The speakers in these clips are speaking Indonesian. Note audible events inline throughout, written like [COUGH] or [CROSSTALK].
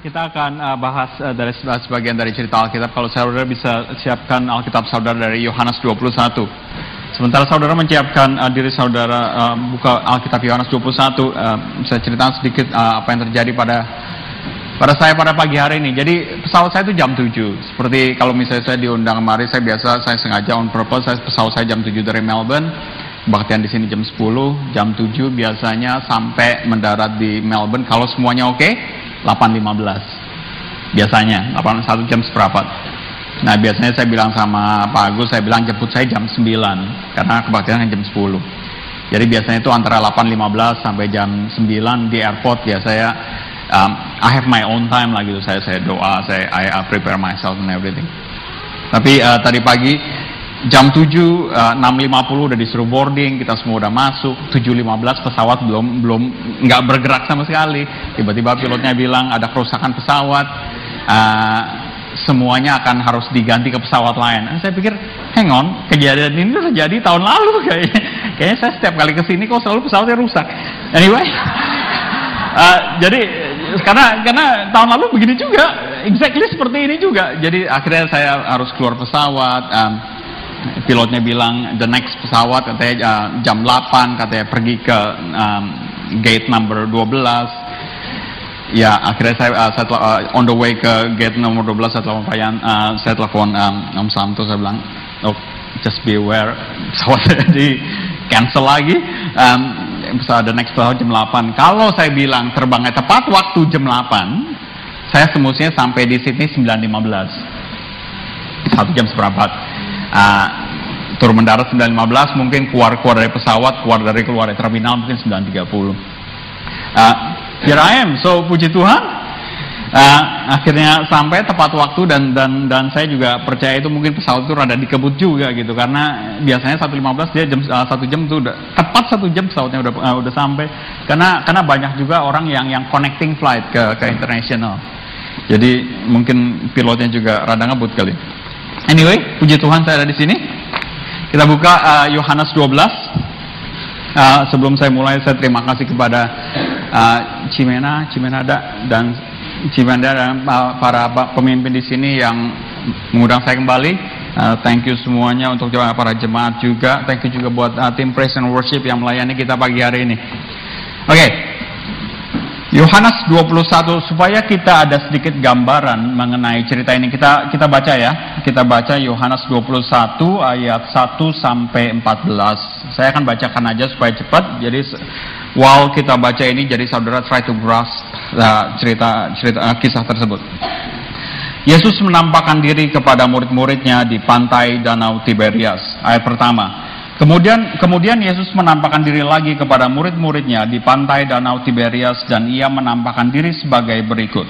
Kita akan uh, bahas uh, dari sebagian dari cerita Alkitab. Kalau saudara bisa siapkan Alkitab saudara dari Yohanes 21. Sementara saudara menyiapkan uh, diri saudara uh, buka Alkitab Yohanes 21, uh, saya ceritakan sedikit uh, apa yang terjadi pada pada saya pada pagi hari ini. Jadi pesawat saya itu jam 7. Seperti kalau misalnya saya diundang kemari, saya biasa saya sengaja on purpose, saya pesawat saya jam 7 dari Melbourne. Kebaktian di sini jam 10, jam 7 biasanya sampai mendarat di Melbourne kalau semuanya oke, okay, 8.15 biasanya 8 satu jam seperempat. Nah biasanya saya bilang sama Pak Agus saya bilang jemput saya jam 9 karena kebaktian jam 10 jadi biasanya itu antara 8.15 sampai jam 9 di airport ya saya um, I have my own time lah gitu. Saya saya doa saya I, I prepare myself and everything. Tapi uh, tadi pagi jam 7 uh, 6.50 udah disuruh boarding kita semua udah masuk. 7.15 pesawat belum belum nggak bergerak sama sekali. Tiba-tiba pilotnya bilang ada kerusakan pesawat. Uh, semuanya akan harus diganti ke pesawat lain. Nah, saya pikir hang on kejadian ini terjadi tahun lalu [LAUGHS] kayaknya. Kayaknya saya setiap kali ke sini kok selalu pesawatnya rusak. Anyway uh, [LAUGHS] jadi karena karena tahun lalu begini juga. Exactly seperti ini juga. Jadi akhirnya saya harus keluar pesawat um, pilotnya bilang the next pesawat katanya uh, jam 8 katanya pergi ke um, gate number 12 ya akhirnya saya, uh, saya uh, on the way ke gate nomor 12 saya telepon Payan, uh, saya telepon um, Om Samto saya bilang oh just be aware [LAUGHS] pesawat saya di cancel lagi. Um, pesawat the next pesawat jam 8 kalau saya bilang terbangnya tepat waktu jam 8 saya semestinya sampai di Sydney 9.15 satu jam seperempat uh, turun mendarat 9.15 mungkin keluar keluar dari pesawat keluar dari keluar dari terminal mungkin 9.30 uh, here I am. So puji Tuhan. Uh, akhirnya sampai tepat waktu dan dan dan saya juga percaya itu mungkin pesawat itu rada dikebut juga gitu. Karena biasanya 1.15 dia jam satu jam itu udah tepat satu jam pesawatnya udah uh, udah sampai. Karena karena banyak juga orang yang yang connecting flight ke ke international. Jadi mungkin pilotnya juga rada ngebut kali Anyway, puji Tuhan saya ada di sini. Kita buka uh, Yohanes uh, 12. Uh, sebelum saya mulai, saya terima kasih kepada uh, Cimena, Cimenada dan Cimenda dan uh, para pemimpin di sini yang mengundang saya kembali. Uh, thank you semuanya untuk para jemaat juga. Thank you juga buat uh, tim praise and worship yang melayani kita pagi hari ini. Oke, okay. Yohanes 21 supaya kita ada sedikit gambaran mengenai cerita ini kita kita baca ya. Kita baca Yohanes 21 ayat 1 sampai 14. Saya akan bacakan aja supaya cepat. Jadi while kita baca ini jadi saudara try to grasp uh, cerita cerita uh, kisah tersebut. Yesus menampakkan diri kepada murid-muridnya di pantai Danau Tiberias. Ayat pertama. Kemudian kemudian Yesus menampakkan diri lagi kepada murid-muridnya di pantai Danau Tiberias dan ia menampakkan diri sebagai berikut.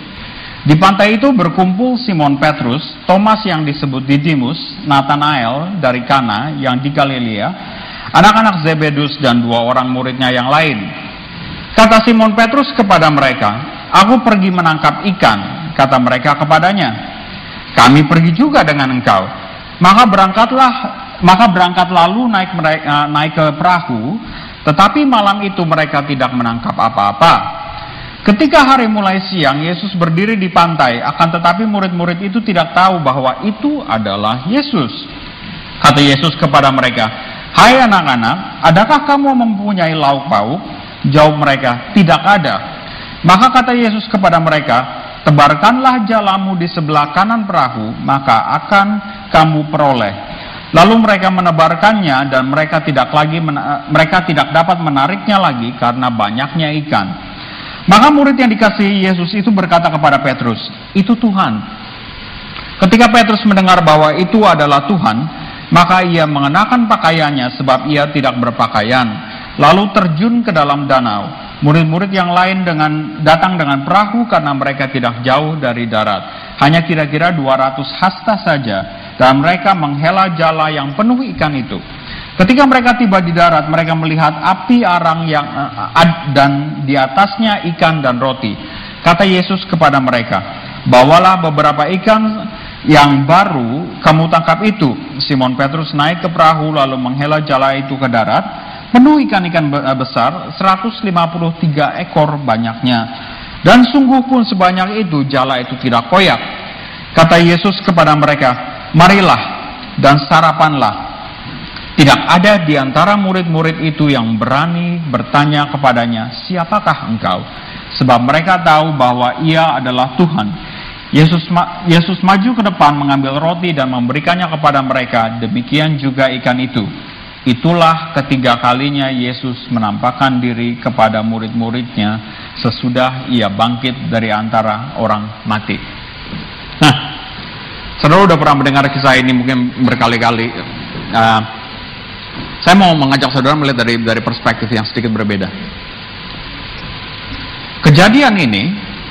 Di pantai itu berkumpul Simon Petrus, Thomas yang disebut Didimus, Nathanael dari Kana yang di Galilea, anak-anak Zebedus dan dua orang muridnya yang lain. Kata Simon Petrus kepada mereka, "Aku pergi menangkap ikan." Kata mereka kepadanya, "Kami pergi juga dengan engkau." Maka berangkatlah maka berangkat lalu naik mereka, naik ke perahu, tetapi malam itu mereka tidak menangkap apa-apa. Ketika hari mulai siang, Yesus berdiri di pantai, akan tetapi murid-murid itu tidak tahu bahwa itu adalah Yesus. Kata Yesus kepada mereka, Hai anak-anak, adakah kamu mempunyai lauk pauk? Jawab mereka, tidak ada. Maka kata Yesus kepada mereka, tebarkanlah jalamu di sebelah kanan perahu, maka akan kamu peroleh Lalu mereka menebarkannya dan mereka tidak lagi mereka tidak dapat menariknya lagi karena banyaknya ikan. Maka murid yang dikasihi Yesus itu berkata kepada Petrus, "Itu Tuhan." Ketika Petrus mendengar bahwa itu adalah Tuhan, maka ia mengenakan pakaiannya sebab ia tidak berpakaian, lalu terjun ke dalam danau. Murid-murid yang lain dengan datang dengan perahu karena mereka tidak jauh dari darat, hanya kira-kira 200 hasta saja dan mereka menghela jala yang penuh ikan itu. Ketika mereka tiba di darat, mereka melihat api arang yang uh, dan di atasnya ikan dan roti. Kata Yesus kepada mereka, "Bawalah beberapa ikan yang baru kamu tangkap itu." Simon Petrus naik ke perahu lalu menghela jala itu ke darat, penuh ikan-ikan besar, 153 ekor banyaknya. Dan sungguh pun sebanyak itu jala itu tidak koyak. Kata Yesus kepada mereka, marilah dan sarapanlah. Tidak ada di antara murid-murid itu yang berani bertanya kepadanya, siapakah engkau? Sebab mereka tahu bahwa ia adalah Tuhan. Yesus, Yesus maju ke depan mengambil roti dan memberikannya kepada mereka, demikian juga ikan itu. Itulah ketiga kalinya Yesus menampakkan diri kepada murid-muridnya sesudah ia bangkit dari antara orang mati. Nah, saudara udah pernah mendengar kisah ini mungkin berkali-kali. Uh, saya mau mengajak saudara melihat dari dari perspektif yang sedikit berbeda. Kejadian ini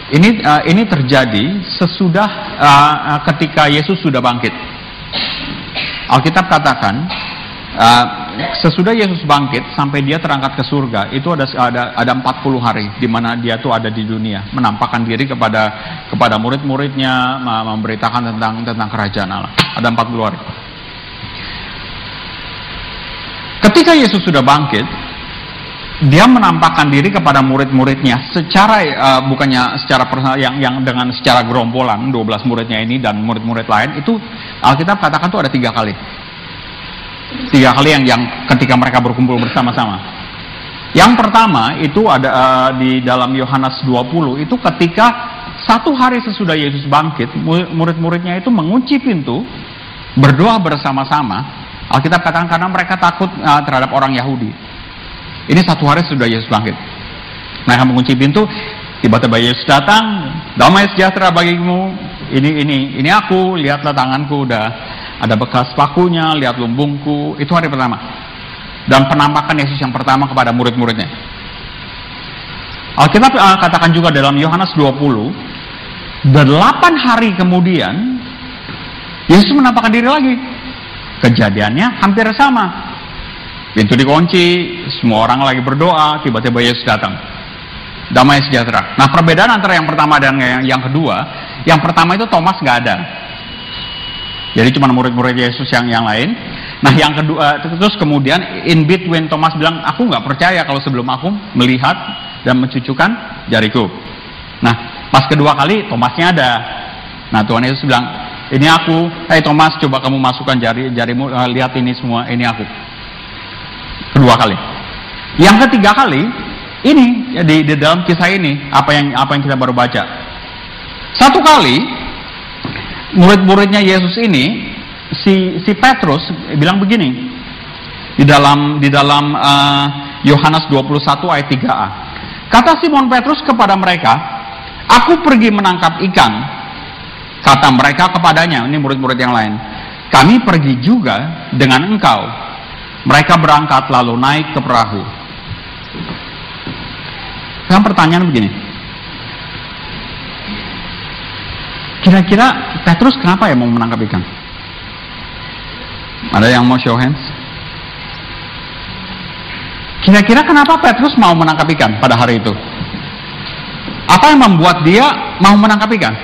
ini uh, ini terjadi sesudah uh, ketika Yesus sudah bangkit. Alkitab katakan Uh, sesudah Yesus bangkit sampai dia terangkat ke surga itu ada ada ada 40 hari di mana dia tuh ada di dunia menampakkan diri kepada kepada murid-muridnya memberitakan tentang tentang kerajaan Allah. Ada 40 hari. Ketika Yesus sudah bangkit dia menampakkan diri kepada murid-muridnya secara uh, bukannya secara personal yang yang dengan secara gerombolan 12 muridnya ini dan murid-murid lain itu Alkitab katakan tuh ada tiga kali Tiga kali yang yang ketika mereka berkumpul bersama-sama. Yang pertama itu ada uh, di dalam Yohanes 20 itu ketika satu hari sesudah Yesus bangkit, murid-muridnya itu mengunci pintu, berdoa bersama-sama. Alkitab katakan karena mereka takut uh, terhadap orang Yahudi. Ini satu hari sesudah Yesus bangkit. Mereka mengunci pintu, tiba-tiba Yesus datang, damai sejahtera bagimu. Ini ini ini aku, lihatlah tanganku udah ada bekas pakunya, lihat lumbungku, itu hari pertama. Dan penampakan Yesus yang pertama kepada murid-muridnya. Alkitab uh, katakan juga dalam Yohanes 20, delapan hari kemudian, Yesus menampakkan diri lagi. Kejadiannya hampir sama. Pintu dikunci, semua orang lagi berdoa, tiba-tiba Yesus datang. Damai sejahtera. Nah perbedaan antara yang pertama dan yang, yang kedua, yang pertama itu Thomas nggak ada. Jadi cuma murid-murid Yesus yang yang lain. Nah yang kedua terus kemudian in between Thomas bilang aku nggak percaya kalau sebelum aku melihat dan mencucukkan jariku. Nah pas kedua kali Thomasnya ada. Nah Tuhan Yesus bilang ini aku, hey Thomas coba kamu masukkan jari jarimu uh, lihat ini semua ini aku. Kedua kali. Yang ketiga kali ini ya, di, di dalam kisah ini apa yang apa yang kita baru baca. Satu kali murid-muridnya Yesus ini si si Petrus bilang begini di dalam di dalam uh, Yohanes 21 ayat 3a. Kata Simon Petrus kepada mereka, "Aku pergi menangkap ikan." Kata mereka kepadanya, ini murid-murid yang lain, "Kami pergi juga dengan engkau." Mereka berangkat lalu naik ke perahu. Yang pertanyaan begini, Kira-kira Petrus kenapa ya mau menangkap ikan? Ada yang mau show hands? Kira-kira kenapa Petrus mau menangkap ikan pada hari itu? Apa yang membuat dia mau menangkap ikan?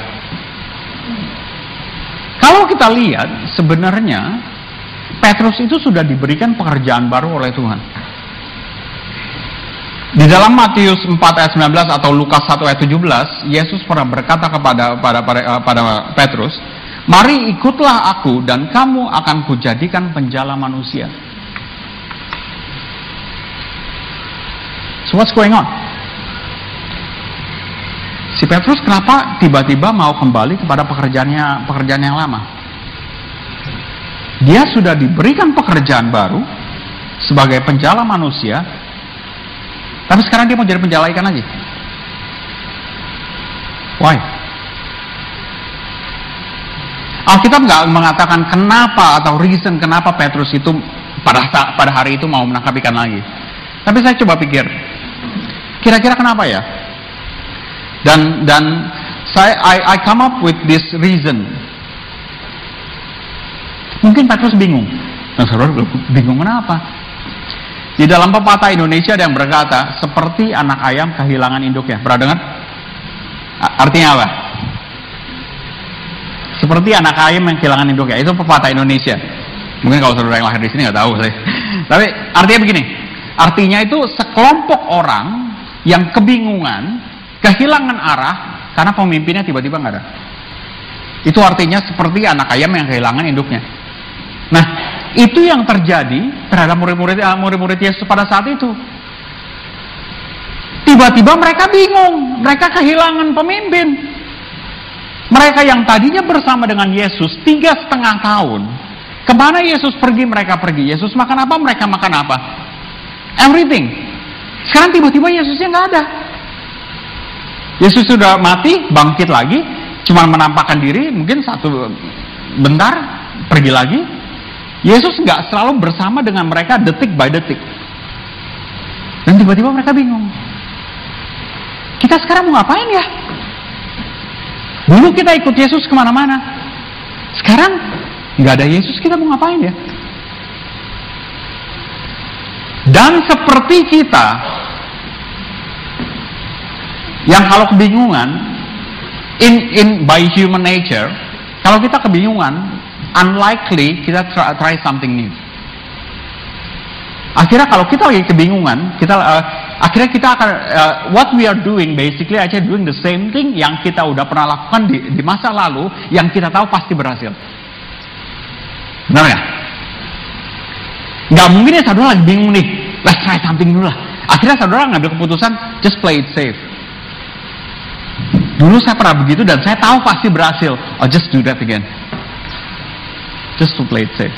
Kalau kita lihat, sebenarnya Petrus itu sudah diberikan pekerjaan baru oleh Tuhan. Di dalam Matius 4 ayat 19 atau Lukas 1 ayat 17, Yesus pernah berkata kepada pada pada, eh, pada Petrus, "Mari ikutlah aku dan kamu akan kujadikan penjala manusia." So what's going on? Si Petrus kenapa tiba-tiba mau kembali kepada pekerjaannya pekerjaan yang lama? Dia sudah diberikan pekerjaan baru sebagai penjala manusia tapi sekarang dia mau jadi penjala ikan lagi. Why? Alkitab nggak mengatakan kenapa atau reason kenapa Petrus itu pada saat, pada hari itu mau menangkap ikan lagi. Tapi saya coba pikir, kira-kira kenapa ya? Dan dan saya I, I come up with this reason. Mungkin Petrus bingung. Nah, saudara bingung kenapa? Di dalam pepatah Indonesia ada yang berkata, seperti anak ayam kehilangan induknya. Pernah dengar? Artinya apa? Seperti anak ayam yang kehilangan induknya. Itu pepatah Indonesia. Mungkin kalau saudara yang lahir di sini nggak tahu sih. [LAUGHS] Tapi artinya begini. Artinya itu sekelompok orang yang kebingungan kehilangan arah karena pemimpinnya tiba-tiba nggak ada. Itu artinya seperti anak ayam yang kehilangan induknya. Nah, itu yang terjadi terhadap murid-murid eh, murid-murid Yesus pada saat itu. Tiba-tiba mereka bingung, mereka kehilangan pemimpin. Mereka yang tadinya bersama dengan Yesus tiga setengah tahun, ke mana Yesus pergi mereka pergi. Yesus makan apa mereka makan apa. Everything. Sekarang tiba-tiba Yesusnya nggak ada. Yesus sudah mati, bangkit lagi, cuma menampakkan diri, mungkin satu bentar pergi lagi. Yesus nggak selalu bersama dengan mereka detik by detik. Dan tiba-tiba mereka bingung. Kita sekarang mau ngapain ya? Dulu kita ikut Yesus ke mana-mana. Sekarang nggak ada Yesus, kita mau ngapain ya? Dan seperti kita yang kalau kebingungan in in by human nature, kalau kita kebingungan, unlikely kita try, try something new. Akhirnya kalau kita lagi kebingungan, kita uh, akhirnya kita akan uh, what we are doing basically aja doing the same thing yang kita udah pernah lakukan di, di masa lalu yang kita tahu pasti berhasil. Benar? Nggak mungkin ya saudara lagi bingung nih, let's try something dulu lah. Akhirnya saudara ngambil keputusan just play it safe. Dulu saya pernah begitu dan saya tahu pasti berhasil. I'll just do that again. Just to play it safe.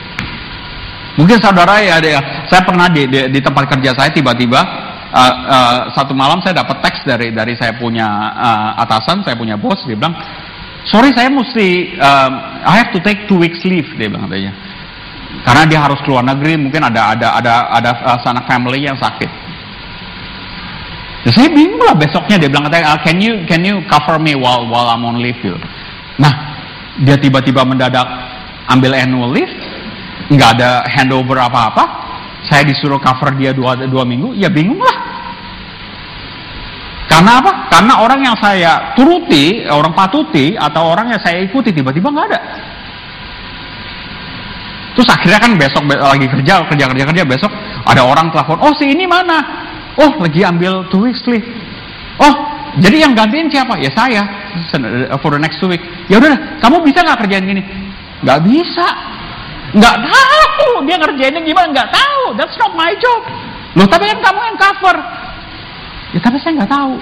Mungkin saudara ya, ya saya pernah di, di, di tempat kerja saya tiba-tiba uh, uh, satu malam saya dapat teks dari dari saya punya uh, atasan, saya punya bos, dia bilang, sorry saya mesti, uh, I have to take two weeks leave, dia bilang katanya. Karena dia harus keluar negeri, mungkin ada ada ada ada uh, sanak family yang sakit. Ya, saya bingung lah besoknya dia bilang katanya, ah, can you can you cover me while while I'm on leave. Nah, dia tiba-tiba mendadak ambil annual leave, nggak ada handover apa-apa. Saya disuruh cover dia dua, dua minggu, ya bingung lah. Karena apa? Karena orang yang saya turuti, orang patuti, atau orang yang saya ikuti tiba-tiba nggak ada. Terus akhirnya kan besok lagi kerja, kerja, kerja, kerja, besok ada orang telepon, oh si ini mana? Oh, lagi ambil two weeks leave. Oh, jadi yang gantiin siapa? Ya saya for the next two week. Ya udah, kamu bisa nggak kerjain gini? Nggak bisa. Nggak tahu dia ngerjainnya gimana? Nggak tahu. That's not my job. Loh, tapi kan kamu yang cover. Ya tapi saya nggak tahu.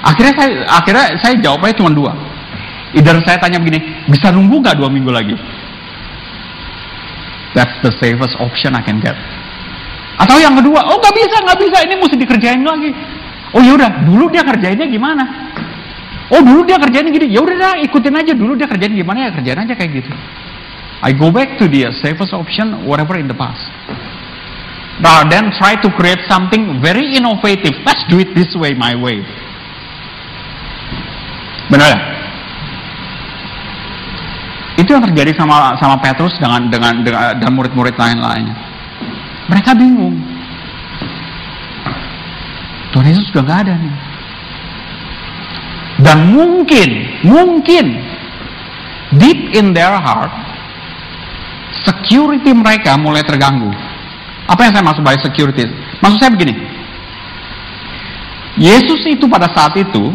Akhirnya saya akhirnya saya jawabnya cuma dua. Either saya tanya begini, bisa nunggu nggak dua minggu lagi? That's the safest option I can get. Atau yang kedua, oh nggak bisa, nggak bisa, ini mesti dikerjain lagi. Oh yaudah, dulu dia kerjainnya gimana? Oh dulu dia kerjain gini, ya udah ikutin aja dulu dia kerjain gimana ya kerjain aja kayak gitu. I go back to the safest option, whatever in the past. Rather than try to create something very innovative. Let's do it this way, my way. Benar ya? Itu yang terjadi sama sama Petrus dengan dengan, dengan dan murid-murid lain-lainnya. Mereka bingung. Tuhan Yesus sudah gak ada nih. Dan mungkin, mungkin deep in their heart, security mereka mulai terganggu. Apa yang saya maksud by security? Maksud saya begini. Yesus itu pada saat itu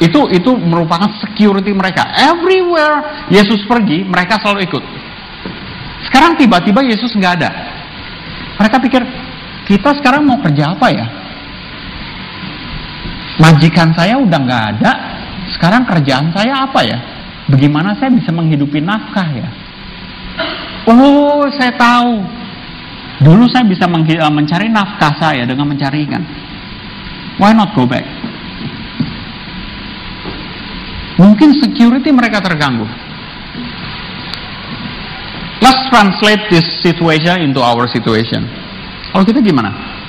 itu itu merupakan security mereka. Everywhere Yesus pergi, mereka selalu ikut. Sekarang tiba-tiba Yesus nggak ada. Mereka pikir, kita sekarang mau kerja apa ya? Majikan saya udah nggak ada, sekarang kerjaan saya apa ya? Bagaimana saya bisa menghidupi nafkah ya? Oh, saya tahu. Dulu saya bisa eh, mencari nafkah saya dengan mencari ikan. Why not go back? Mungkin security mereka terganggu. Let's translate this situation into our situation. Kalau kita gimana?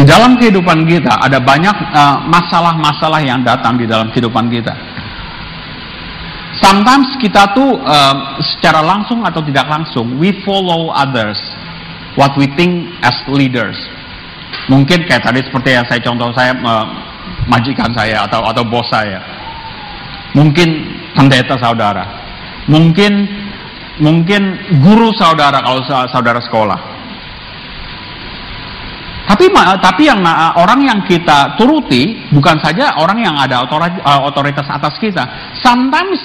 Di dalam kehidupan kita ada banyak uh, masalah-masalah uh, yang datang di dalam kehidupan kita. Sometimes kita tuh uh, secara langsung atau tidak langsung we follow others what we think as leaders. Mungkin kayak tadi seperti yang saya contoh saya uh, majikan saya atau atau bos saya mungkin pendeta saudara, mungkin mungkin guru saudara kalau saudara sekolah. Tapi tapi yang orang yang kita turuti bukan saja orang yang ada otoritas atas kita. Sometimes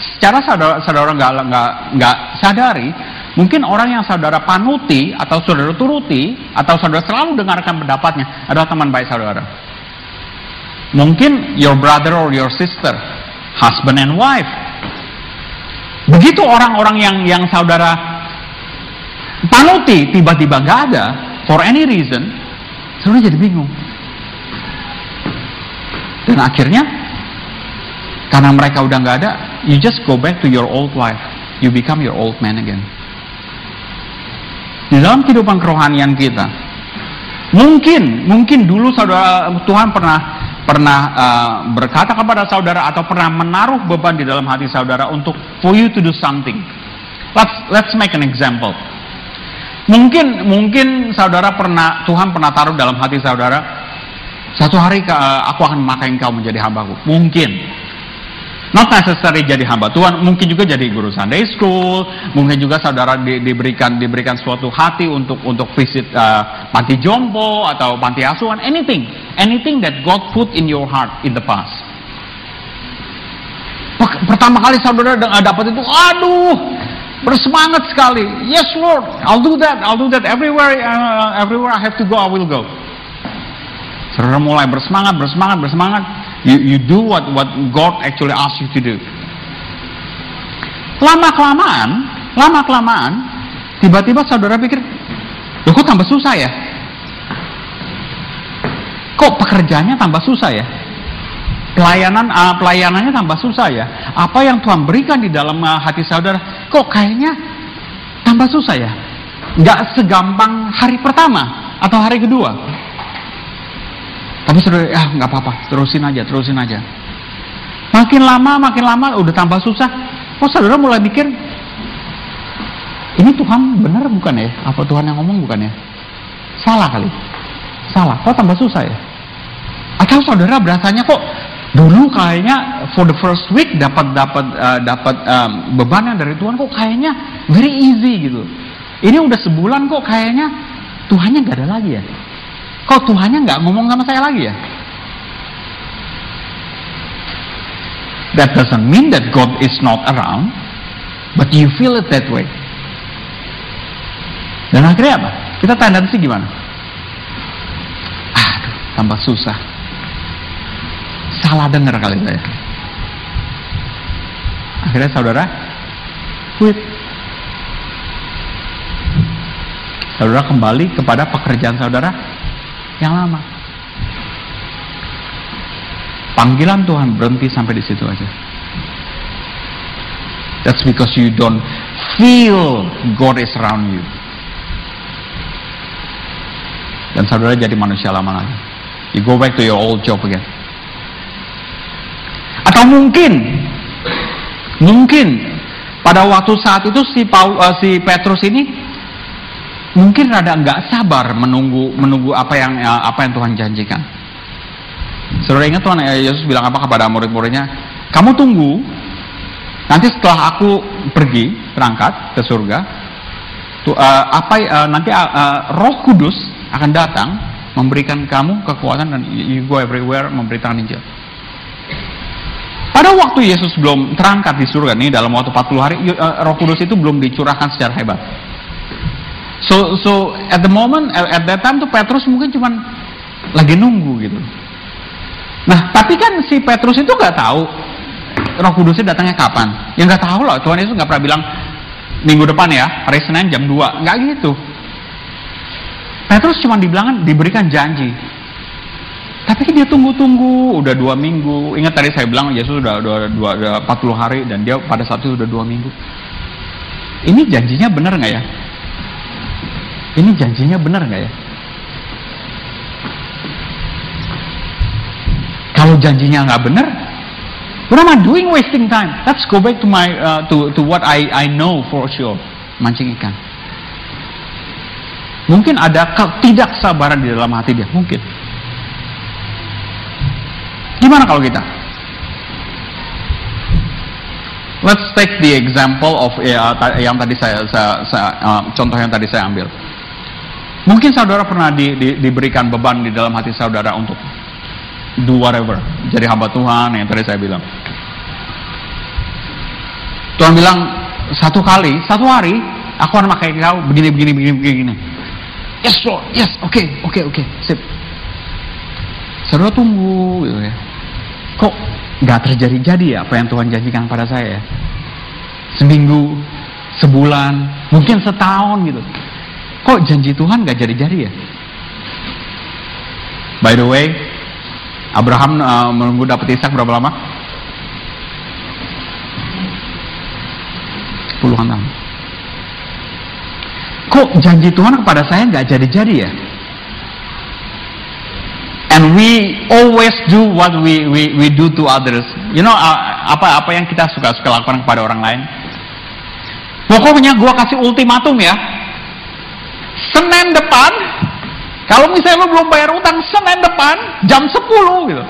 secara saudara saudara nggak nggak nggak sadari mungkin orang yang saudara panuti atau saudara turuti atau saudara selalu dengarkan pendapatnya adalah teman baik saudara mungkin your brother or your sister husband and wife begitu orang-orang yang yang saudara panuti tiba-tiba nggak ada for any reason saudara jadi bingung dan akhirnya karena mereka udah nggak ada you just go back to your old life. You become your old man again. Di dalam kehidupan kerohanian kita, mungkin mungkin dulu saudara Tuhan pernah pernah uh, berkata kepada saudara atau pernah menaruh beban di dalam hati saudara untuk for you to do something. Let's let's make an example. Mungkin mungkin saudara pernah Tuhan pernah taruh dalam hati saudara satu hari uh, aku akan memakai engkau menjadi hambaku. Mungkin Not necessary jadi hamba Tuhan, mungkin juga jadi guru Sunday school, mungkin juga saudara di, diberikan diberikan suatu hati untuk untuk visit uh, panti jompo atau panti asuhan, anything, anything that God put in your heart in the past. Pertama kali saudara dapat itu, aduh, bersemangat sekali. Yes Lord, I'll do that, I'll do that everywhere, uh, everywhere I have to go, I will go. Saudara mulai bersemangat, bersemangat, bersemangat You, you do what, what God actually asks you to do. Lama-kelamaan, lama-kelamaan, tiba-tiba saudara pikir, loh kok tambah susah ya? Kok pekerjaannya tambah susah ya? Pelayanan uh, pelayanannya tambah susah ya? Apa yang Tuhan berikan di dalam uh, hati saudara, kok kayaknya tambah susah ya? Gak segampang hari pertama atau hari kedua. Tapi saudara, ah nggak apa-apa, terusin aja, terusin aja. Makin lama, makin lama, udah tambah susah. Oh saudara mulai mikir, ini Tuhan benar bukan ya? Apa Tuhan yang ngomong bukan ya? Salah kali. Salah. Kok tambah susah ya? Atau saudara berasanya kok dulu kayaknya for the first week dapat dapat uh, dapat um, beban yang dari Tuhan kok kayaknya very easy gitu. Ini udah sebulan kok kayaknya Tuhannya nggak ada lagi ya. Kok Tuhannya nggak ngomong sama saya lagi ya? That doesn't mean that God is not around, but you feel it that way. Dan akhirnya apa? Kita tendensi gimana? Aduh, tambah susah. Salah dengar kali saya. Akhirnya saudara quit. Saudara kembali kepada pekerjaan saudara yang lama. Panggilan Tuhan berhenti sampai di situ aja. That's because you don't feel God is around you. Dan saudara jadi manusia lama lagi. You go back to your old job again. Atau mungkin, mungkin pada waktu saat itu si Paul, uh, si Petrus ini mungkin rada nggak sabar menunggu menunggu apa yang ya, apa yang Tuhan janjikan. Saudara ingat Tuhan eh, Yesus bilang apa kepada murid-muridnya? Kamu tunggu, nanti setelah aku pergi berangkat ke surga, tu, uh, apa uh, nanti uh, Roh Kudus akan datang memberikan kamu kekuatan dan you go everywhere memberitakan Injil. Pada waktu Yesus belum terangkat di surga nih dalam waktu 40 hari, Roh Kudus itu belum dicurahkan secara hebat. So so at the moment at that time tuh Petrus mungkin cuman lagi nunggu gitu. Nah tapi kan si Petrus itu nggak tahu Roh Kudusnya datangnya kapan. Yang nggak tahu loh Tuhan Yesus nggak pernah bilang minggu depan ya hari Senin jam 2 nggak gitu. Petrus cuma dibilang diberikan janji. Tapi kan dia tunggu-tunggu, udah dua minggu. Ingat tadi saya bilang Yesus udah, udah, udah, udah 40 hari dan dia pada saat itu udah dua minggu. Ini janjinya benar nggak ya? Ini janjinya benar nggak ya? Kalau janjinya nggak benar, what am I doing wasting time? Let's go back to my uh, to to what I I know for sure, mancing ikan. Mungkin ada ketidaksabaran di dalam hati dia, mungkin. Gimana kalau kita? Let's take the example of ya, yang tadi saya, saya, saya uh, contoh yang tadi saya ambil. Mungkin saudara pernah di, di, diberikan beban di dalam hati saudara untuk do whatever, jadi hamba Tuhan yang tadi saya bilang. Tuhan bilang satu kali, satu hari, aku akan pakai kau begini, begini, begini, begini. Yes Lord, yes, oke, okay, oke, okay, oke, okay, sip. Saudara tunggu, gitu ya. Kok nggak terjadi-jadi ya apa yang Tuhan janjikan pada saya? Seminggu, sebulan, mungkin setahun gitu. Kok janji Tuhan gak jadi-jadi ya? By the way, Abraham uh, menunggu dapat Ishak berapa lama? Puluhan tahun. Kok janji Tuhan kepada saya gak jadi-jadi ya? We always do what we we we do to others. You know uh, apa apa yang kita suka suka lakukan kepada orang lain? Pokoknya gue kasih ultimatum ya, Senin depan, kalau misalnya lo belum bayar utang Senin depan jam 10 gitu.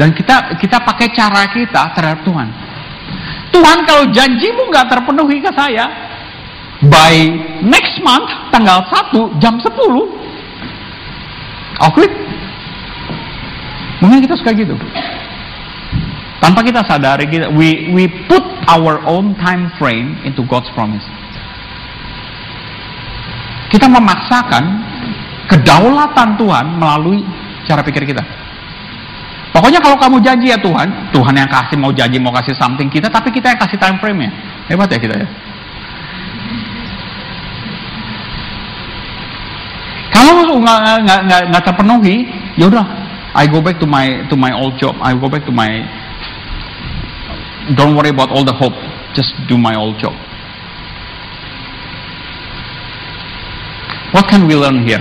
Dan kita kita pakai cara kita terhadap Tuhan. Tuhan kalau janjimu nggak terpenuhi ke saya, by next month tanggal 1 jam 10 I'll quit. Mungkin kita suka gitu. Tanpa kita sadari kita we we put our own time frame into God's promise. Kita memaksakan kedaulatan Tuhan melalui cara pikir kita. Pokoknya kalau kamu janji ya Tuhan, Tuhan yang kasih mau janji mau kasih something kita, tapi kita yang kasih time frame nya. Hebat ya kita ya. Kalau nggak terpenuhi, ya udah, I go back to my to my old job. I go back to my don't worry about all the hope. Just do my old job. What can we learn here?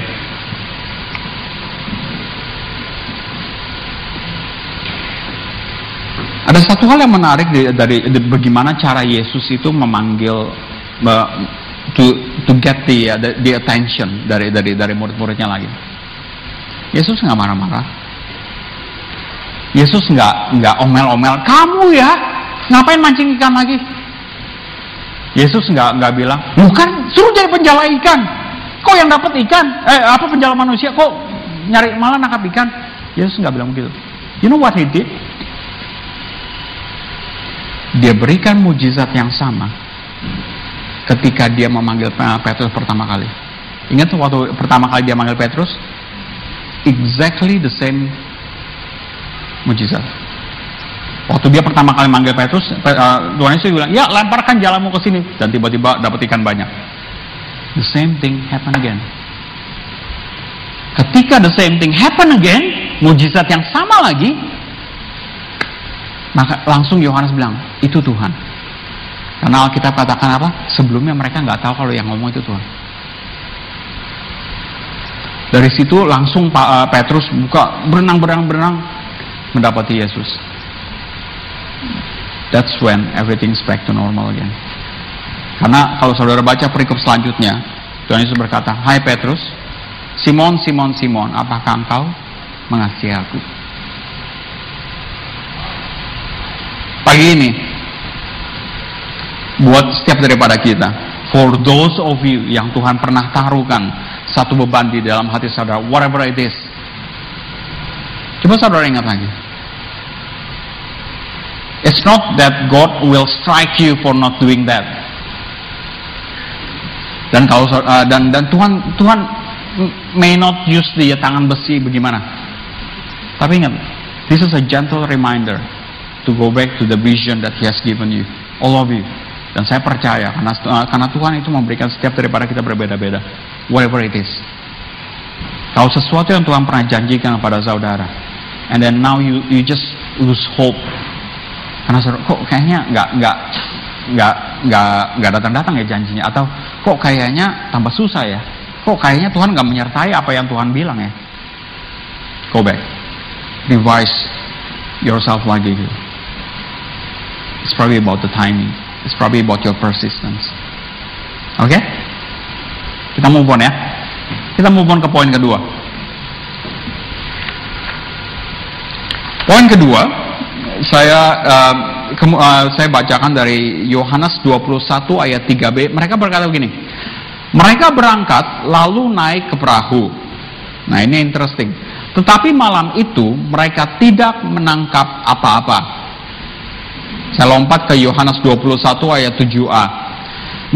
Ada satu hal yang menarik dari, dari, bagaimana cara Yesus itu memanggil uh, to to get the, uh, the the attention dari dari dari murid-muridnya lagi. Yesus nggak marah-marah. Yesus nggak nggak omel-omel. Kamu ya ngapain mancing ikan lagi? Yesus nggak nggak bilang, bukan suruh jadi penjala ikan. Kok yang dapat ikan? Eh, apa penjala manusia? Kok nyari malah nangkap ikan? Yesus nggak bilang begitu. You know what he did? Dia berikan mujizat yang sama ketika dia memanggil Petrus pertama kali. Ingat waktu pertama kali dia manggil Petrus? Exactly the same mujizat. Waktu dia pertama kali manggil Petrus, eh, Tuhan Yesus bilang, ya lemparkan jalanmu ke sini. Dan tiba-tiba dapat ikan banyak the same thing happen again. Ketika the same thing happen again, mujizat yang sama lagi, maka langsung Yohanes bilang, itu Tuhan. Karena Alkitab katakan apa? Sebelumnya mereka nggak tahu kalau yang ngomong itu Tuhan. Dari situ langsung uh, Petrus buka berenang berenang berenang mendapati Yesus. That's when everything's back to normal again. Karena kalau saudara baca perikop selanjutnya, Tuhan Yesus berkata, Hai Petrus, Simon, Simon, Simon, apakah engkau mengasihi aku? Pagi ini, buat setiap daripada kita, for those of you yang Tuhan pernah taruhkan satu beban di dalam hati saudara, whatever it is, coba saudara ingat lagi. It's not that God will strike you for not doing that. Dan kalau uh, dan dan Tuhan Tuhan may not use the tangan besi bagaimana. Tapi ingat, this is a gentle reminder to go back to the vision that He has given you, all of you. Dan saya percaya karena uh, karena Tuhan itu memberikan setiap daripada kita berbeda-beda, whatever it is. Kalau sesuatu yang Tuhan pernah janjikan kepada saudara, and then now you you just lose hope. Karena kok kayaknya nggak nggak nggak nggak nggak datang datang ya janjinya? Atau kok kayaknya tambah susah ya? Kok kayaknya Tuhan nggak menyertai apa yang Tuhan bilang ya? Go back. Revise yourself lagi gitu. It's probably about the timing. It's probably about your persistence. Oke okay? kita move on ya. Kita move on ke poin kedua poin kedua saya um, uh, saya bacakan dari Yohanes 21 ayat 3b. Mereka berkata begini, Mereka berangkat lalu naik ke perahu. Nah ini interesting. Tetapi malam itu mereka tidak menangkap apa-apa. Saya lompat ke Yohanes 21 ayat 7a.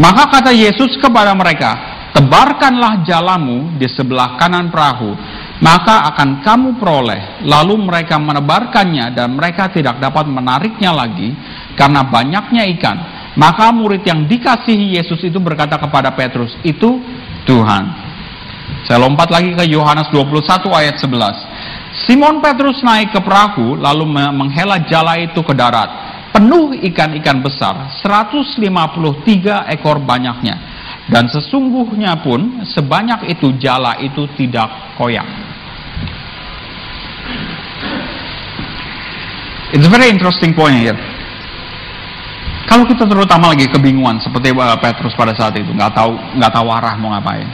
Maka kata Yesus kepada mereka, tebarkanlah jalamu di sebelah kanan perahu, maka akan kamu peroleh. Lalu mereka menebarkannya dan mereka tidak dapat menariknya lagi karena banyaknya ikan. Maka murid yang dikasihi Yesus itu berkata kepada Petrus, itu Tuhan. Saya lompat lagi ke Yohanes 21 ayat 11. Simon Petrus naik ke perahu lalu menghela jala itu ke darat. Penuh ikan-ikan besar, 153 ekor banyaknya. Dan sesungguhnya pun sebanyak itu jala itu tidak koyak. It's a very interesting point here. Kalau kita terutama lagi kebingungan seperti uh, Petrus pada saat itu, nggak tahu nggak tahu arah mau ngapain.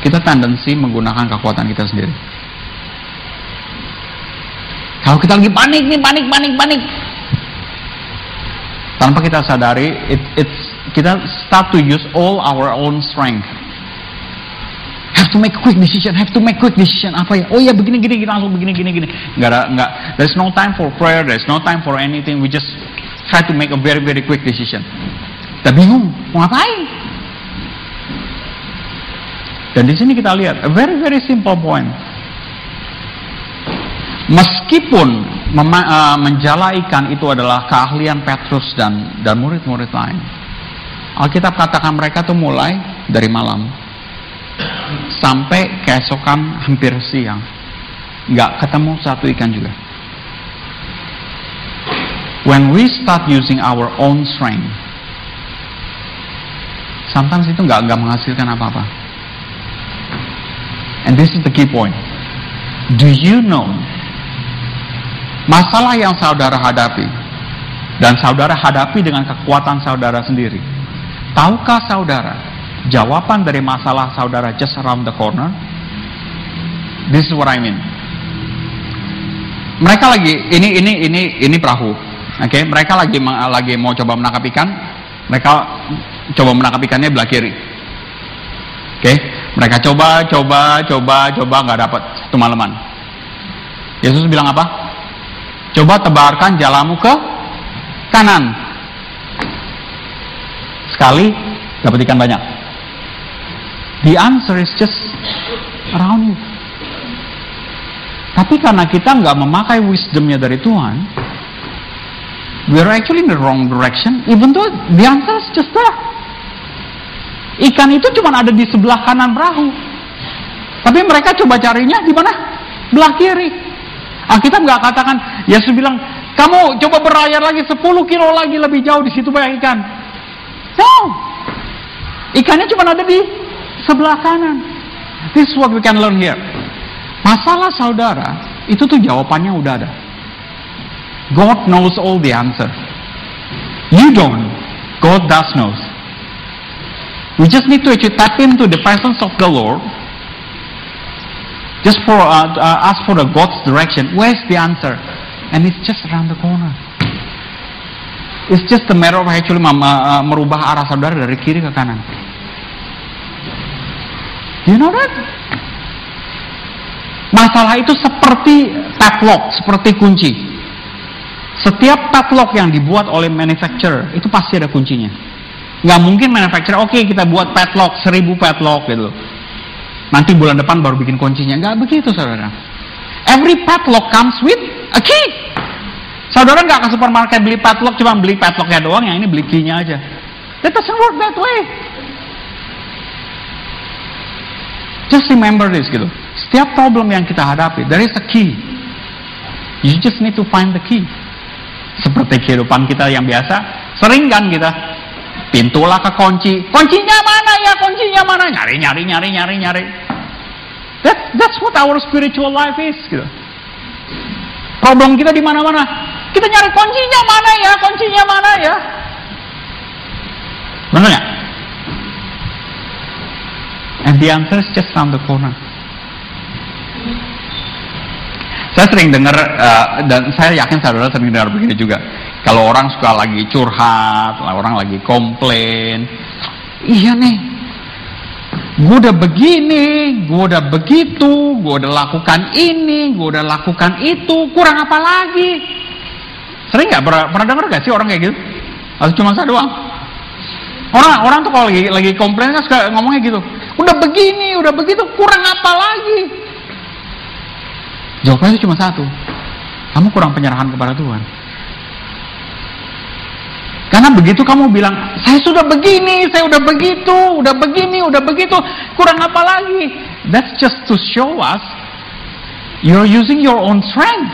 Kita tendensi menggunakan kekuatan kita sendiri. Kalau kita lagi panik nih, panik, panik, panik, tanpa kita sadari, it, it's kita start to use all our own strength have to make quick decision, have to make quick decision. Apa ya? Oh ya begini gini kita langsung begini gini gini. Enggak ada enggak. There's no time for prayer, there's no time for anything. We just try to make a very very quick decision. Kita bingung mau ngapain. Dan di sini kita lihat a very very simple point. Meskipun mema, uh, menjala ikan itu adalah keahlian Petrus dan dan murid-murid lain. Alkitab katakan mereka tuh mulai dari malam sampai keesokan hampir siang. Nggak ketemu satu ikan juga. When we start using our own strength sometimes itu nggak nggak menghasilkan apa-apa. And this is the key point. Do you know masalah yang saudara hadapi dan saudara hadapi dengan kekuatan saudara sendiri tahukah saudara jawaban dari masalah saudara just around the corner. This is what I mean. Mereka lagi ini ini ini ini perahu. Oke, okay? mereka lagi lagi mau coba menangkap ikan. Mereka coba menangkap ikannya belah kiri. Oke, okay? mereka coba coba coba coba nggak dapat satu malaman. Yesus bilang apa? Coba tebarkan jalamu ke kanan. Sekali dapat ikan banyak. The answer is just around you. Tapi karena kita nggak memakai wisdomnya dari Tuhan, we are actually in the wrong direction, even though the answer is just there. Ikan itu cuma ada di sebelah kanan perahu. Tapi mereka coba carinya di mana? Belah kiri. Alkitab nggak katakan, Yesus bilang, kamu coba berlayar lagi 10 kilo lagi lebih jauh di situ banyak ikan. No. Ikannya cuma ada di sebelah kanan. This is what we can learn here. Masalah saudara, itu tuh jawabannya udah ada. God knows all the answer. You don't. God does knows. We just need to actually tap into the presence of the Lord. Just for uh, uh, ask for the God's direction. Where's the answer? And it's just around the corner. It's just a matter of actually uh, merubah arah saudara dari kiri ke kanan. You know that? Masalah itu seperti padlock, seperti kunci. Setiap padlock yang dibuat oleh manufacturer itu pasti ada kuncinya. Nggak mungkin manufacturer, oke okay, kita buat padlock, seribu padlock gitu. Nanti bulan depan baru bikin kuncinya. Nggak begitu saudara. Every padlock comes with a key. Saudara nggak ke supermarket beli padlock, cuma beli padlocknya doang, yang ini beli key-nya aja. That doesn't work that way. Just remember this gitu. Setiap problem yang kita hadapi, there is a key. You just need to find the key. Seperti kehidupan kita yang biasa, sering kan kita pintulah ke kunci. Kuncinya mana ya? Kuncinya mana? Nyari, nyari, nyari, nyari, nyari. That, that's what our spiritual life is. Gitu. Problem kita di mana-mana. Kita nyari kuncinya mana ya? Kuncinya mana ya? Benar nggak? And the answer is just around the corner. Saya sering dengar uh, dan saya yakin saudara sering dengar begini juga. Kalau orang suka lagi curhat, orang lagi komplain, iya nih, gue udah begini, gue udah begitu, gue udah lakukan ini, gue udah lakukan itu, kurang apa lagi? Sering nggak pernah, pernah dengar gak sih orang kayak gitu? Atau cuma saya doang? Orang orang tuh kalau lagi lagi komplain kan suka ngomongnya gitu. Udah begini, udah begitu, kurang apa lagi? Jawabannya cuma satu. Kamu kurang penyerahan kepada Tuhan. Karena begitu kamu bilang, saya sudah begini, saya udah begitu, udah begini, udah begitu, kurang apa lagi? That's just to show us you're using your own strength.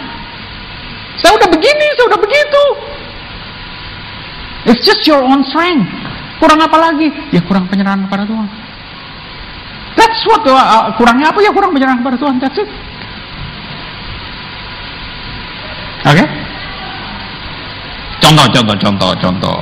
Saya udah begini, saya udah begitu. It's just your own strength. Kurang apa lagi? Ya kurang penyerahan kepada Tuhan. That's what uh, uh, kurangnya apa ya kurang penyerahan kepada Tuhan. That's it. Oke? Okay? Contoh, contoh, contoh, contoh.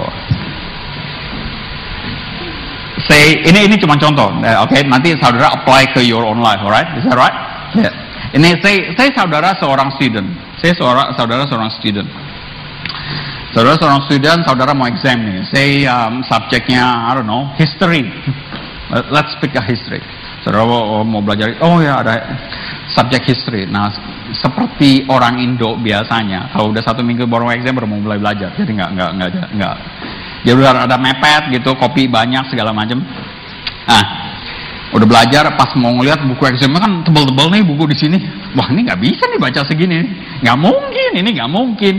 Say ini ini cuma contoh. Oke, okay? nanti saudara apply ke your own life, alright? Is that right? Yeah. Ini saya, saya saudara seorang student. Saya seorang saudara seorang student. Saudara seorang student, saudara mau exam nih. Say um, subjeknya, I don't know, history. Let's pick a history. Saudara mau, mau belajar, oh ya ada subjek history. Nah, seperti orang Indo biasanya, kalau udah satu minggu baru exam baru mau mulai belajar. Jadi nggak nggak nggak nggak. Jadi udah ada mepet gitu, kopi banyak segala macam. Nah, udah belajar pas mau ngeliat buku examnya kan tebel-tebel nih buku di sini. Wah ini nggak bisa nih baca segini, nggak mungkin, ini nggak mungkin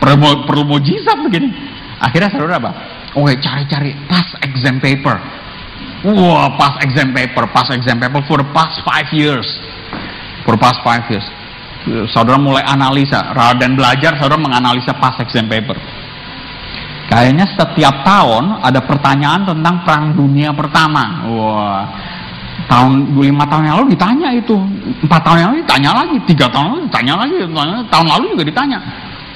perlu perlu mujizat begini. Akhirnya saudara apa? Oke, cari-cari pas exam paper. Wah, pas exam paper, pas exam paper for the past five years. For the past five years. Saudara mulai analisa, rather dan belajar, saudara menganalisa pas exam paper. Kayaknya setiap tahun ada pertanyaan tentang perang dunia pertama. Wah, tahun lima tahun yang lalu ditanya itu, empat tahun yang lalu ditanya lagi, tiga tahun lalu ditanya lagi, tahun lalu juga ditanya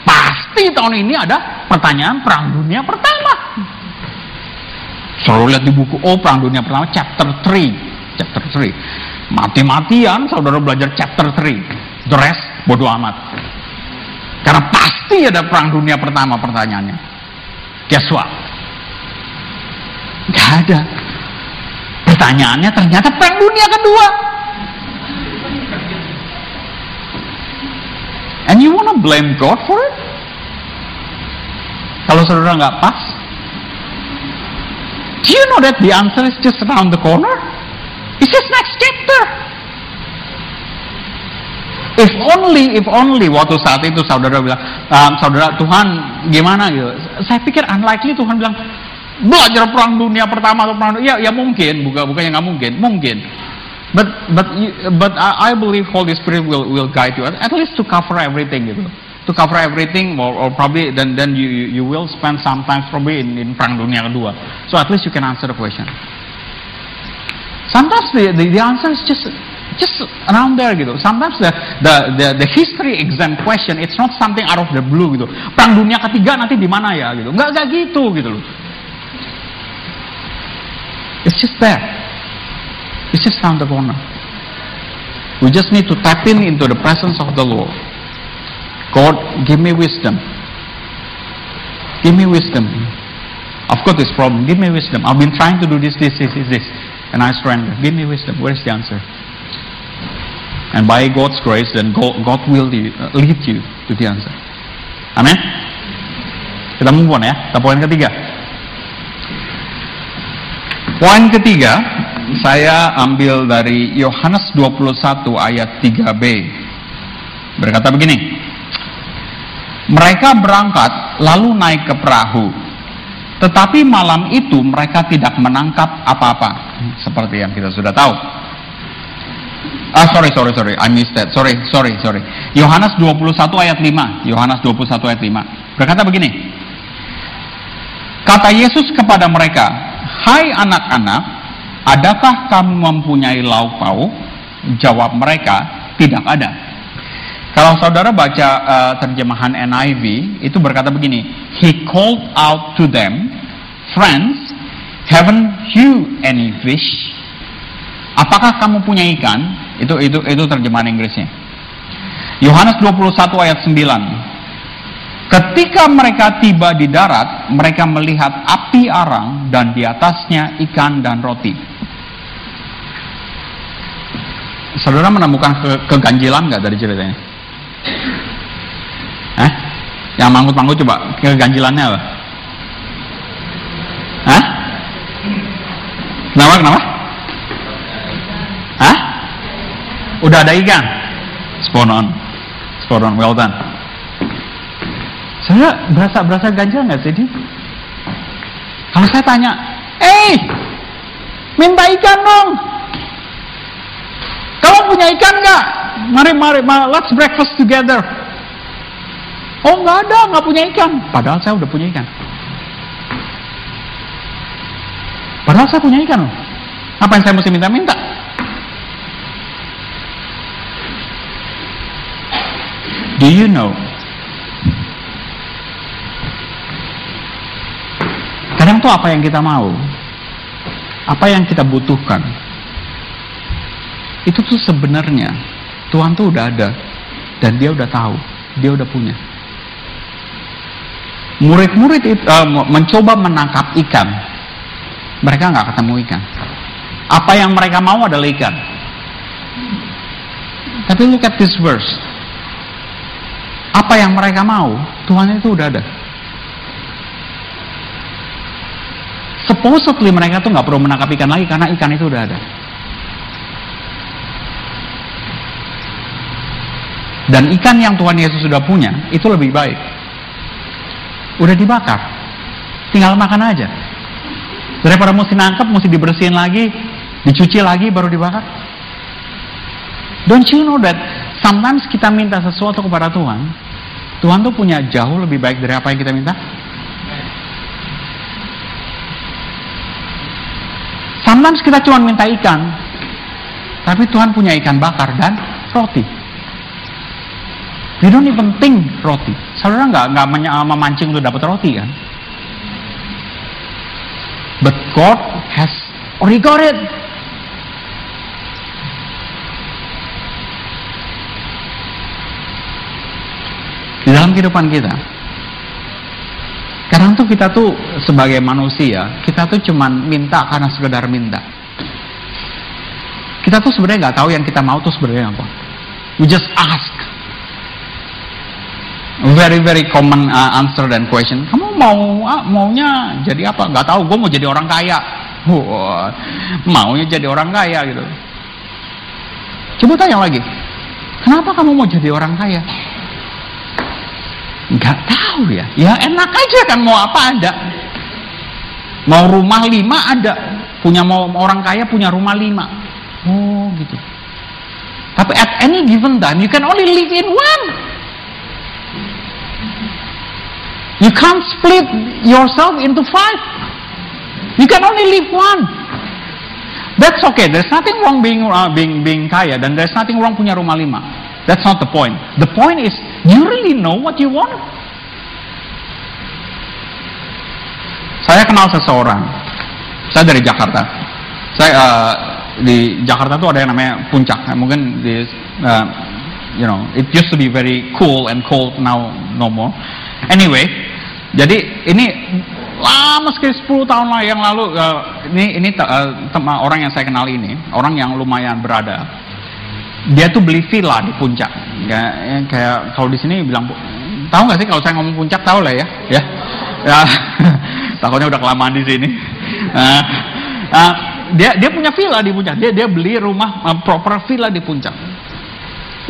pasti tahun ini ada pertanyaan perang dunia pertama. Selalu lihat di buku, oh perang dunia pertama chapter 3. Chapter 3. Mati-matian saudara belajar chapter 3. The rest bodoh amat. Karena pasti ada perang dunia pertama pertanyaannya. Guess what? Gak ada. Pertanyaannya ternyata perang dunia kedua. And you wanna blame God for it? Kalau saudara nggak pas, do you know that the answer is just around the corner? It's just next chapter. If only, if only waktu saat itu saudara bilang, um, saudara Tuhan gimana gitu? Saya pikir unlikely Tuhan bilang belajar perang dunia pertama atau perang dunia, ya ya mungkin, bukan bukannya nggak mungkin, mungkin. But but but I believe Holy Spirit will will guide you at least to cover everything gitu. To cover everything or, or probably then then you you will spend sometimes probably in, in perang dunia kedua. So at least you can answer the question. Sometimes the the, the answer is just just around there gitu. Sometimes the, the the the history exam question it's not something out of the blue gitu. Perang dunia ketiga nanti di mana ya gitu. Enggak enggak gitu gitu loh. It's just there. It's just around the corner. We just need to tap in into the presence of the Lord. God, give me wisdom. Give me wisdom. I've got this problem. Give me wisdom. I've been trying to do this, this, this, this, this. And I surrender. Give me wisdom. Where's the answer? And by God's grace, then God, will lead you to the answer. Amin. Kita move on ya. Kita poin ketiga. Poin ketiga, saya ambil dari Yohanes 21 ayat 3b. Berkata begini. Mereka berangkat lalu naik ke perahu. Tetapi malam itu mereka tidak menangkap apa-apa. Seperti yang kita sudah tahu. Ah, sorry, sorry, sorry. I missed that. Sorry, sorry, sorry. Yohanes 21 ayat 5. Yohanes 21 ayat 5. Berkata begini. Kata Yesus kepada mereka, Hai anak-anak, adakah kamu mempunyai lauk pauk? Jawab mereka, tidak ada. Kalau saudara baca uh, terjemahan NIV, itu berkata begini, He called out to them, Friends, haven't you any fish? Apakah kamu punya ikan? Itu itu itu terjemahan Inggrisnya. Yohanes 21 ayat 9. Ketika mereka tiba di darat, mereka melihat api arang dan di atasnya ikan dan roti. Saudara menemukan ke keganjilan nggak dari ceritanya? Eh? Yang manggut-manggut coba keganjilannya apa? Hah? Kenapa? Kenapa? Udah ada ikan? Sponon. Sponon, well done. Saya berasa berasa ganjil nggak sih? Kalau saya tanya, eh, minta ikan dong. Kamu punya ikan nggak? Mari, mari, mari, let's breakfast together. Oh nggak ada, nggak punya ikan. Padahal saya udah punya ikan. Padahal saya punya ikan loh. Apa yang saya mesti minta-minta? Do you know? Kadang tuh apa yang kita mau, apa yang kita butuhkan, itu tuh sebenarnya Tuhan tuh udah ada dan dia udah tahu, dia udah punya. Murid-murid uh, mencoba menangkap ikan, mereka nggak ketemu ikan. Apa yang mereka mau adalah ikan. Tapi look at this verse. Apa yang mereka mau, Tuhan itu udah ada. Supposedly mereka tuh nggak perlu menangkap ikan lagi karena ikan itu udah ada. Dan ikan yang Tuhan Yesus sudah punya itu lebih baik. Udah dibakar, tinggal makan aja. Daripada mesti nangkep, mesti dibersihin lagi, dicuci lagi baru dibakar. Don't you know that sometimes kita minta sesuatu kepada Tuhan, Tuhan tuh punya jauh lebih baik dari apa yang kita minta? Sometimes kita cuma minta ikan, tapi Tuhan punya ikan bakar dan roti. We even think roti. Saudara nggak nggak memancing untuk dapat roti kan? But God has already. Di dalam kehidupan kita, kadang tuh kita tuh sebagai manusia, kita tuh cuman minta karena sekedar minta. Kita tuh sebenarnya nggak tahu yang kita mau tuh sebenarnya apa. We just ask. Very very common uh, answer dan question. Kamu mau uh, maunya jadi apa? Gak tahu. Gue mau jadi orang kaya. [LAUGHS] Wow, maunya jadi orang kaya gitu. Coba tanya lagi. Kenapa kamu mau jadi orang kaya? Gak tahu ya. Ya enak aja kan mau apa ada. Mau rumah lima ada. Punya mau orang kaya punya rumah lima. Oh gitu. Tapi at any given time you can only live in one. You can't split yourself into five. You can only live one. That's okay. There's nothing wrong being uh, being being kaya dan there's nothing wrong punya rumah lima. That's not the point. The point is, you really know what you want? Saya kenal seseorang. Saya dari Jakarta. Saya uh, di Jakarta tuh ada yang namanya puncak. Mungkin di uh, you know, it used to be very cool and cold now no more. Anyway, jadi ini lama sekali 10 tahun lah yang lalu uh, ini ini uh, orang yang saya kenal ini orang yang lumayan berada dia tuh beli villa di puncak. Ya, ya kayak kalau di sini bilang tahu nggak sih kalau saya ngomong puncak tahu lah ya? Ya. Ya. [LAUGHS] Takutnya udah kelamaan di sini. Uh, uh, dia dia punya villa di puncak. Dia dia beli rumah uh, proper villa di puncak.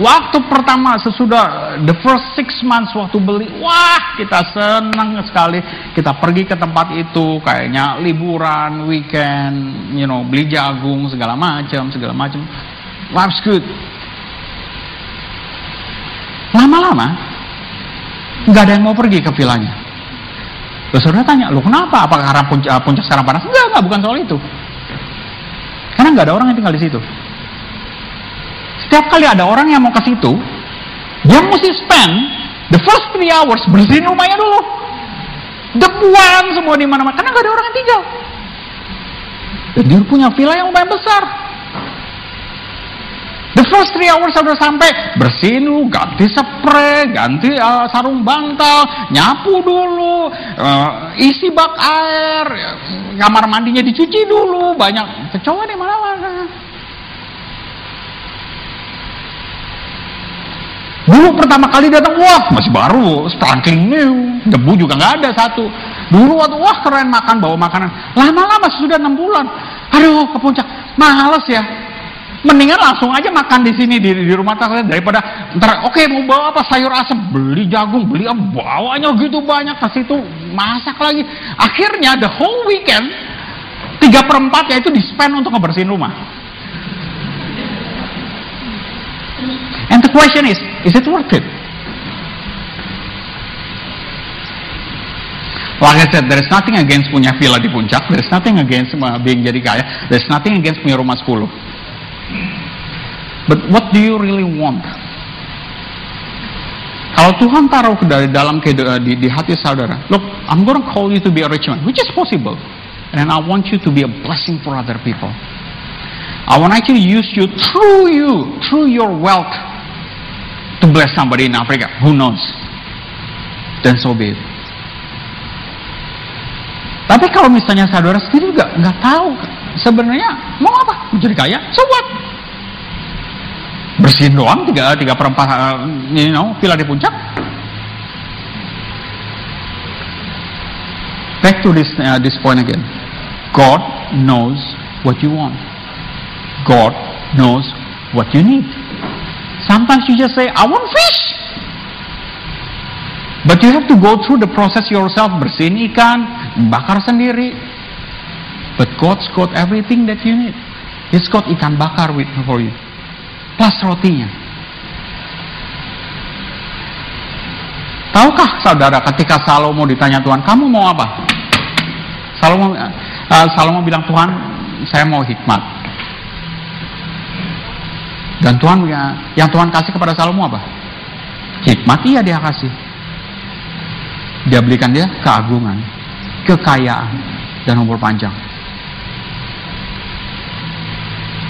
Waktu pertama sesudah the first six months waktu beli, wah kita senang sekali. Kita pergi ke tempat itu, kayaknya liburan, weekend, you know, beli jagung segala macam, segala macam. Life's good. Lama-lama, nggak ada yang mau pergi ke vilanya. Terus saudara tanya, lu kenapa? Apakah karena puncak, puncak sekarang panas? Enggak, enggak, bukan soal itu. Karena nggak ada orang yang tinggal di situ. Setiap kali ada orang yang mau ke situ, dia mesti spend the first three hours bersihin rumahnya dulu. Debuan semua di mana-mana karena nggak ada orang yang tinggal. Dan dia punya villa yang lumayan besar. The first three hours sudah sampai, bersihin dulu, ganti spray, ganti uh, sarung bantal, nyapu dulu, uh, isi bak air, kamar mandinya dicuci dulu, banyak kecoa di mana-mana. Dulu pertama kali datang, wah masih baru, sparkling new, debu juga nggak ada satu. Dulu waktu wah keren makan bawa makanan. Lama-lama sudah enam bulan, aduh ke puncak, males ya. Mendingan langsung aja makan di sini di, di rumah kalian daripada ntar oke okay, mau bawa apa? Sayur asam beli jagung beli apa bawanya gitu banyak ke situ masak lagi. Akhirnya the whole weekend tiga perempatnya itu di spend untuk ngebersihin rumah. And the question is is it worth it? Like I said, there is nothing against punya villa di puncak, there is nothing against being jadi kaya, there is nothing against punya rumah 10. But what do you really want? Kalau Tuhan taruh dari dalam uh, di, di hati saudara, look, I'm gonna call you to be a rich man, which is possible, and I want you to be a blessing for other people. I want actually use you through you, through your wealth, to bless somebody in Africa. Who knows? Then so be it. Tapi kalau misalnya saudara sendiri juga nggak tahu sebenarnya mau apa, menjadi kaya, so what? Bersihin doang tiga tiga perempat, you know, villa di puncak. Back to this uh, this point again. God knows what you want. God knows what you need. Sometimes you just say, I want fish. But you have to go through the process yourself, bersihin ikan, bakar sendiri. But God's got everything that you need. He's got ikan bakar with for you. Plus rotinya. Tahukah saudara ketika Salomo ditanya Tuhan, kamu mau apa? Salomo, uh, Salomo bilang Tuhan, saya mau hikmat. Dan Tuhan yang Tuhan kasih kepada Salomo apa? Hikmat iya dia kasih. Dia belikan dia keagungan kekayaan dan umur panjang.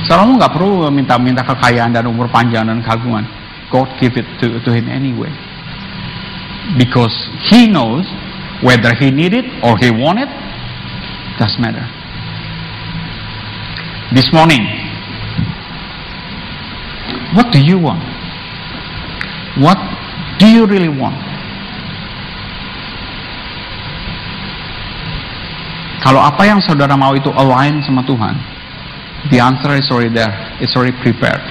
Salomo nggak perlu minta-minta kekayaan dan umur panjang dan kagungan. God give it to, to him anyway. Because he knows whether he need it or he want it, doesn't matter. This morning, what do you want? What do you really want? Kalau apa yang saudara mau itu align sama Tuhan, the answer is already there, it's already prepared.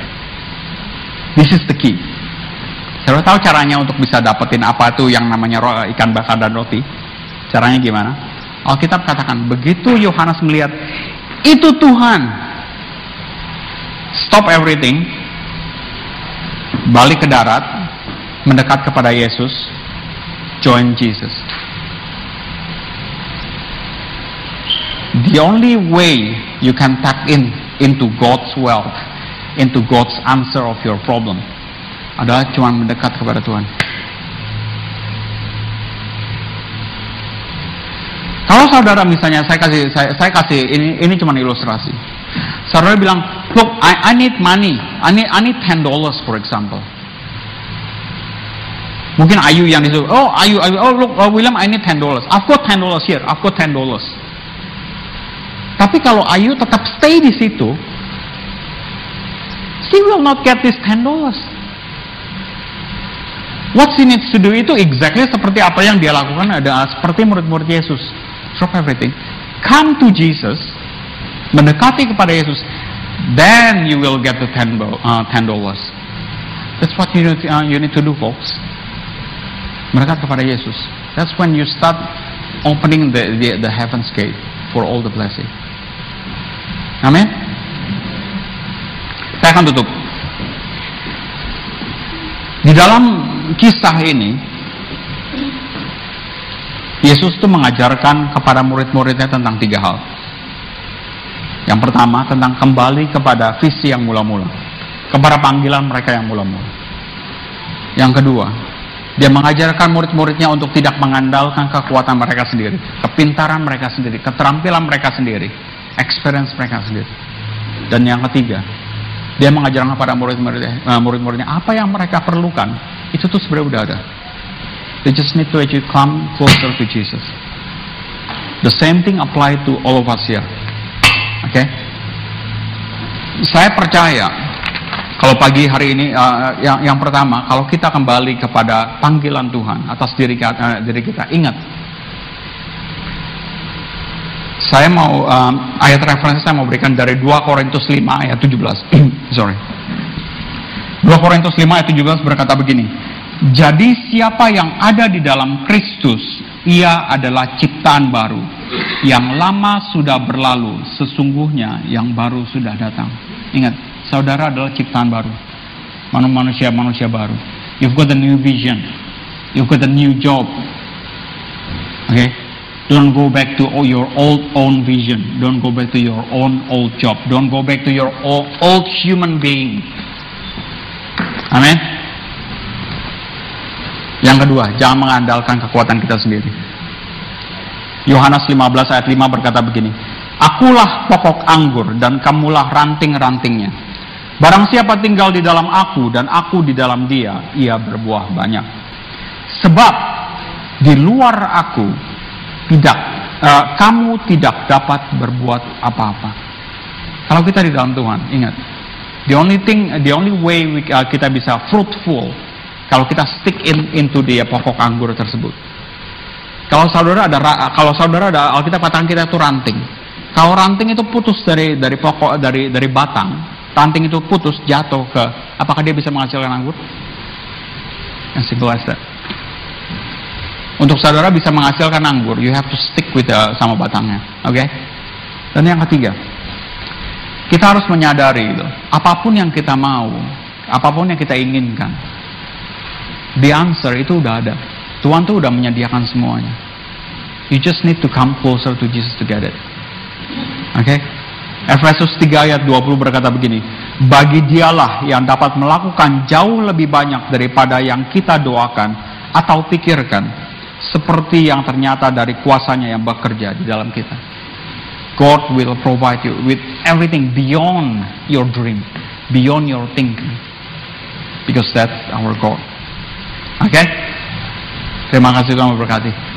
This is the key. Saudara tahu caranya untuk bisa dapetin apa itu yang namanya ikan bakar dan roti? Caranya gimana? Alkitab katakan, begitu Yohanes melihat itu Tuhan, stop everything, balik ke darat, mendekat kepada Yesus, join Jesus. The only way you can tap in into God's wealth, into God's answer of your problem, adalah cuma mendekat kepada Tuhan. Kalau saudara misalnya saya kasih saya, saya kasih ini ini cuma ilustrasi. Saudara bilang, look, I, I need money, I need I need ten dollars for example. Mungkin Ayu yang disuruh, oh Ayu, Ayu, oh look, oh, William, I need ten dollars. I've got ten dollars here, I've got ten dollars. Tapi kalau Ayu tetap stay di situ, she will not get this 10 dollars. What she needs to do itu exactly seperti apa yang dia lakukan ada seperti murid-murid Yesus. Drop everything. Come to Jesus. Mendekati kepada Yesus. Then you will get the 10 uh, dollars. That's what you need, uh, you need to do, folks. Mendekat kepada Yesus. That's when you start opening the, the, the heaven's gate for all the blessing. Amin. Saya akan tutup. Di dalam kisah ini, Yesus itu mengajarkan kepada murid-muridnya tentang tiga hal. Yang pertama tentang kembali kepada visi yang mula-mula, kepada panggilan mereka yang mula-mula. Yang kedua, dia mengajarkan murid-muridnya untuk tidak mengandalkan kekuatan mereka sendiri, kepintaran mereka sendiri, keterampilan mereka sendiri, experience mereka sendiri. Dan yang ketiga, Dia mengajarkan kepada murid-muridnya, uh, murid-muridnya apa yang mereka perlukan. Itu tuh sebenarnya udah ada. They just need to actually come closer to Jesus. The same thing apply to all of us here. Oke? Okay? Saya percaya kalau pagi hari ini uh, yang yang pertama kalau kita kembali kepada panggilan Tuhan atas diri uh, diri kita ingat saya mau um, ayat referensi saya mau berikan dari 2 Korintus 5 ayat 17. [CLEARS THROAT] Sorry. 2 Korintus 5 ayat 17 berkata begini. Jadi siapa yang ada di dalam Kristus, ia adalah ciptaan baru. Yang lama sudah berlalu, sesungguhnya yang baru sudah datang. Ingat, saudara adalah ciptaan baru. Manusia-manusia baru. You've got a new vision. You've got a new job. Oke, okay? Don't go back to your old own vision. Don't go back to your own old job. Don't go back to your old, old human being. Amin. Yang kedua, jangan mengandalkan kekuatan kita sendiri. Yohanes 15 ayat 5 berkata begini, Akulah pokok anggur dan kamulah ranting-rantingnya. Barang siapa tinggal di dalam aku dan aku di dalam dia, ia berbuah banyak. Sebab di luar aku tidak uh, kamu tidak dapat berbuat apa-apa. Kalau kita di dalam Tuhan, ingat, the only thing, the only way we, uh, kita bisa fruitful kalau kita stick in into dia pokok anggur tersebut. Kalau saudara ada kalau saudara ada Alkitab katakan kita itu ranting. Kalau ranting itu putus dari dari pokok dari dari batang, ranting itu putus jatuh ke apakah dia bisa menghasilkan anggur? Yang simple as that. Untuk saudara bisa menghasilkan anggur, you have to stick with the, uh, sama batangnya. Oke? Okay? Dan yang ketiga, kita harus menyadari itu, apa pun yang kita mau, apa pun yang kita inginkan, the answer itu udah ada. Tuhan tuh udah menyediakan semuanya. You just need to come closer to Jesus to get it. Oke? Okay? Efesus 3 ayat 20 berkata begini, Bagi dialah yang dapat melakukan jauh lebih banyak daripada yang kita doakan atau pikirkan seperti yang ternyata dari kuasanya yang bekerja di dalam kita. God will provide you with everything beyond your dream, beyond your thinking. Because that's our God. Oke? Okay? Terima kasih Tuhan memberkati.